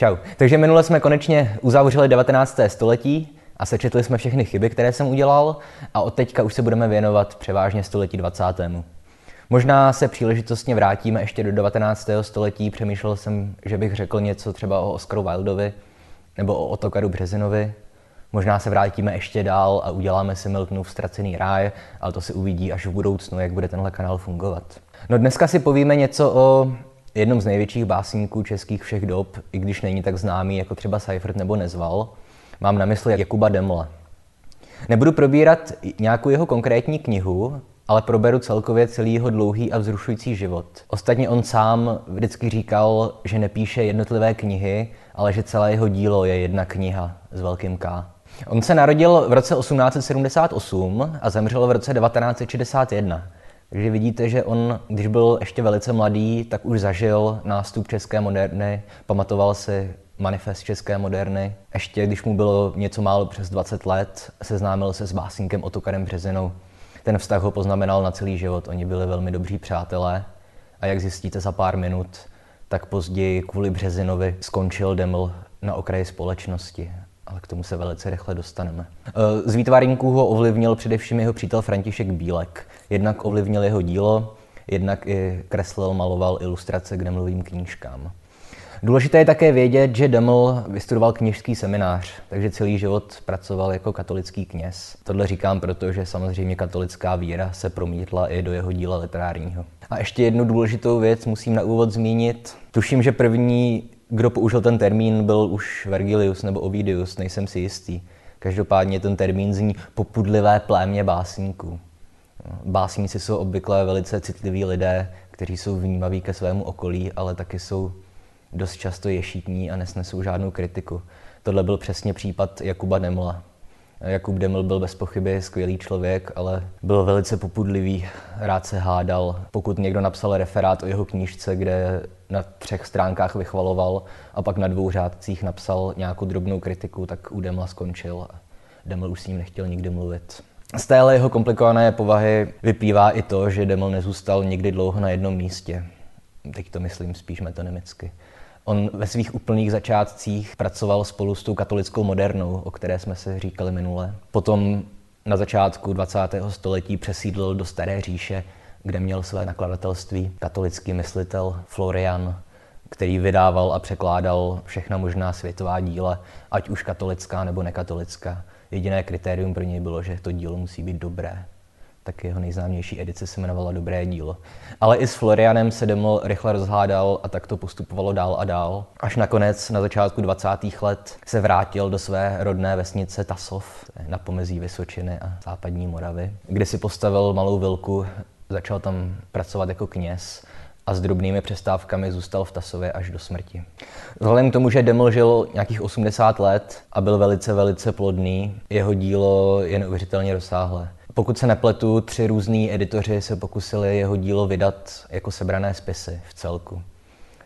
Čau. Takže minule jsme konečně uzavřeli 19. století a sečetli jsme všechny chyby, které jsem udělal a od teďka už se budeme věnovat převážně století 20. Možná se příležitostně vrátíme ještě do 19. století. Přemýšlel jsem, že bych řekl něco třeba o Oscaru Wildovi nebo o Otokaru Březinovi. Možná se vrátíme ještě dál a uděláme si Miltonův ztracený ráj, ale to si uvidí až v budoucnu, jak bude tenhle kanál fungovat. No dneska si povíme něco o jednom z největších básníků českých všech dob, i když není tak známý jako třeba Seifert nebo Nezval. Mám na mysli Jakuba Demla. Nebudu probírat nějakou jeho konkrétní knihu, ale proberu celkově celý jeho dlouhý a vzrušující život. Ostatně on sám vždycky říkal, že nepíše jednotlivé knihy, ale že celé jeho dílo je jedna kniha s velkým K. On se narodil v roce 1878 a zemřel v roce 1961. Takže vidíte, že on, když byl ještě velice mladý, tak už zažil nástup české moderny, pamatoval si manifest české moderny. Ještě když mu bylo něco málo přes 20 let, seznámil se s básníkem Otokarem Březinou. Ten vztah ho poznamenal na celý život, oni byli velmi dobří přátelé. A jak zjistíte za pár minut, tak později kvůli Březinovi skončil Deml na okraji společnosti ale k tomu se velice rychle dostaneme. Z výtvarníků ho ovlivnil především jeho přítel František Bílek. Jednak ovlivnil jeho dílo, jednak i kreslil, maloval ilustrace k Demlovým knížkám. Důležité je také vědět, že Deml vystudoval kněžský seminář, takže celý život pracoval jako katolický kněz. Tohle říkám proto, že samozřejmě katolická víra se promítla i do jeho díla literárního. A ještě jednu důležitou věc musím na úvod zmínit. Tuším, že první, kdo použil ten termín, byl už Vergilius nebo Ovidius, nejsem si jistý. Každopádně ten termín zní popudlivé plémě básníků. Básníci jsou obvykle velice citliví lidé, kteří jsou vnímaví ke svému okolí, ale taky jsou dost často ješitní a nesnesou žádnou kritiku. Tohle byl přesně případ Jakuba Demla. Jakub Deml byl bez pochyby skvělý člověk, ale byl velice popudlivý, rád se hádal. Pokud někdo napsal referát o jeho knížce, kde na třech stránkách vychvaloval a pak na dvou řádcích napsal nějakou drobnou kritiku, tak u Demla skončil a Deml už s ním nechtěl nikdy mluvit. Z téhle jeho komplikované povahy vyplývá i to, že Deml nezůstal nikdy dlouho na jednom místě. Teď to myslím spíš metonymicky. On ve svých úplných začátcích pracoval spolu s tou katolickou modernou, o které jsme se říkali minule. Potom na začátku 20. století přesídlil do Staré říše, kde měl své nakladatelství katolický myslitel Florian, který vydával a překládal všechna možná světová díla, ať už katolická nebo nekatolická. Jediné kritérium pro něj bylo, že to dílo musí být dobré. Tak jeho nejznámější edice se jmenovala Dobré dílo. Ale i s Florianem se Deml rychle rozhádal a tak to postupovalo dál a dál. Až nakonec na začátku 20. let se vrátil do své rodné vesnice Tasov na pomezí Vysočiny a západní Moravy, kde si postavil malou vilku, začal tam pracovat jako kněz a s drobnými přestávkami zůstal v Tasově až do smrti. Vzhledem k tomu, že Deml žil nějakých 80 let a byl velice, velice plodný, jeho dílo je neuvěřitelně rozsáhlé. Pokud se nepletu, tři různí editoři se pokusili jeho dílo vydat jako sebrané spisy v celku.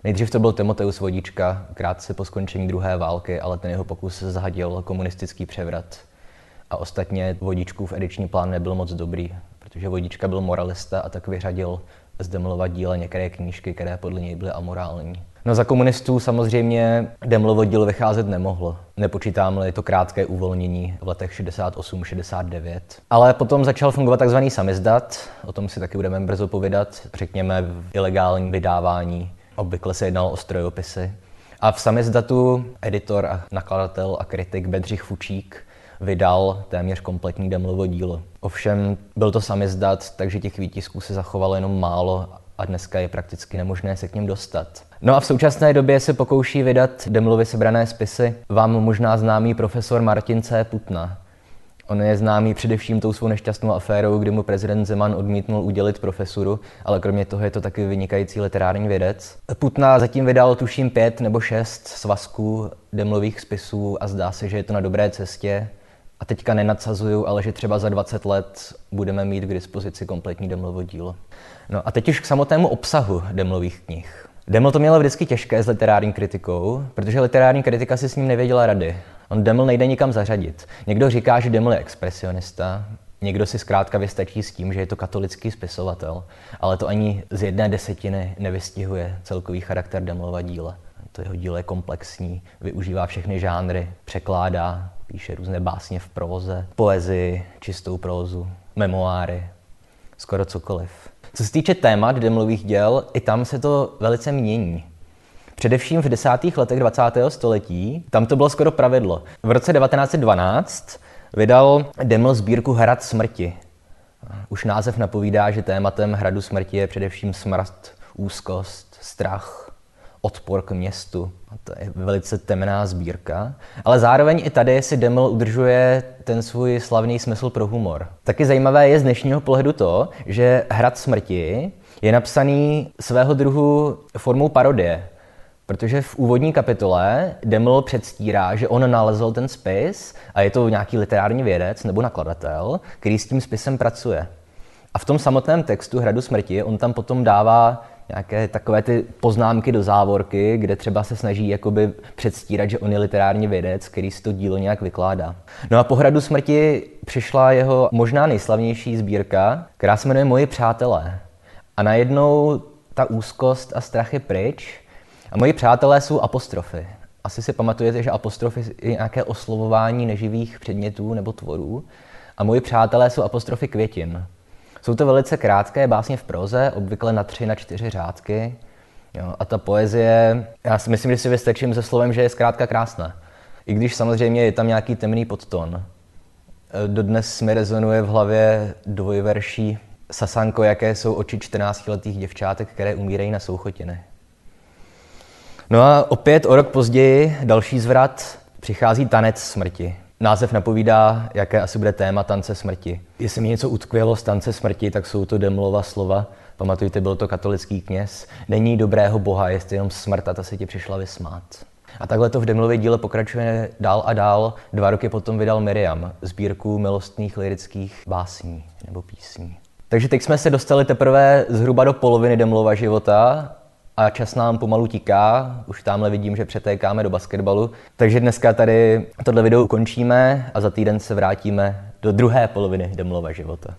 Nejdřív to byl Timoteus Vodička, krátce po skončení druhé války, ale ten jeho pokus zahadil komunistický převrat. A ostatně Vodičkův ediční plán nebyl moc dobrý, protože Vodička byl moralista a tak vyřadil z Demlova díla některé knížky, které podle něj byly amorální. No za komunistů samozřejmě Demlovo dílo vycházet nemohlo. Nepočítám-li to krátké uvolnění v letech 68-69. Ale potom začal fungovat tzv. samizdat, o tom si taky budeme brzo povědat, řekněme v ilegálním vydávání. Obvykle se jednalo o strojopisy. A v samizdatu editor a nakladatel a kritik Bedřich Fučík vydal téměř kompletní Demlovo dílo. Ovšem byl to samizdat, takže těch výtisků se zachovalo jenom málo a dneska je prakticky nemožné se k ním dostat. No a v současné době se pokouší vydat Demlovy sebrané spisy vám možná známý profesor Martin C. Putna. On je známý především tou svou nešťastnou aférou, kdy mu prezident Zeman odmítnul udělit profesuru, ale kromě toho je to taky vynikající literární vědec. Putna zatím vydal tuším pět nebo šest svazků demlových spisů a zdá se, že je to na dobré cestě. A teďka nenadsazuju, ale že třeba za 20 let budeme mít k dispozici kompletní Demlovo dílo. No a teď už k samotnému obsahu Demlových knih. Deml to měl vždycky těžké s literární kritikou, protože literární kritika si s ním nevěděla rady. On Deml nejde nikam zařadit. Někdo říká, že Deml je expresionista, někdo si zkrátka vystačí s tím, že je to katolický spisovatel, ale to ani z jedné desetiny nevystihuje celkový charakter Demlova díla. To jeho dílo je komplexní, využívá všechny žánry, překládá, píše různé básně v próze, poezii, čistou prózu, memoáry, skoro cokoliv. Co se týče témat demlových děl, i tam se to velice mění. Především v desátých letech 20. století, tam to bylo skoro pravidlo. V roce 1912 vydal Deml sbírku Hrad smrti. Už název napovídá, že tématem Hradu smrti je především smrt, úzkost, strach, odpor k městu. To je velice temná sbírka. Ale zároveň i tady si Deml udržuje ten svůj slavný smysl pro humor. Taky zajímavé je z dnešního pohledu to, že Hrad smrti je napsaný svého druhu formou parodie. Protože v úvodní kapitole Deml předstírá, že on nalezl ten spis a je to nějaký literární vědec nebo nakladatel, který s tím spisem pracuje. A v tom samotném textu Hradu smrti on tam potom dává nějaké takové ty poznámky do závorky, kde třeba se snaží jakoby předstírat, že on je literární vědec, který si to dílo nějak vykládá. No a po Hradu smrti přišla jeho možná nejslavnější sbírka, která se jmenuje Moji přátelé. A najednou ta úzkost a strach je pryč a moji přátelé jsou apostrofy. Asi si pamatujete, že apostrofy je nějaké oslovování neživých předmětů nebo tvorů. A moji přátelé jsou apostrofy květin. Jsou to velice krátké básně v proze, obvykle na tři, na čtyři řádky. Jo, a ta poezie, já si myslím, že si vystačím se slovem, že je zkrátka krásná. I když samozřejmě je tam nějaký temný podton. Dodnes mi rezonuje v hlavě dvojverší Sasanko, jaké jsou oči 14-letých děvčátek, které umírají na souchotiny. No a opět o rok později další zvrat přichází tanec smrti. Název napovídá, jaké asi bude téma tance smrti. Jestli mi něco utkvělo z tance smrti, tak jsou to Demlova slova. Pamatujte, byl to katolický kněz. Není dobrého boha, jestli jenom smrt a ta se ti přišla vysmát. A takhle to v Demlově díle pokračuje dál a dál. Dva roky potom vydal Miriam, sbírku milostných lirických básní nebo písní. Takže teď jsme se dostali teprve zhruba do poloviny Demlova života a čas nám pomalu tiká, už tamhle vidím, že přetékáme do basketbalu. Takže dneska tady tohle video ukončíme a za týden se vrátíme do druhé poloviny Demlova života.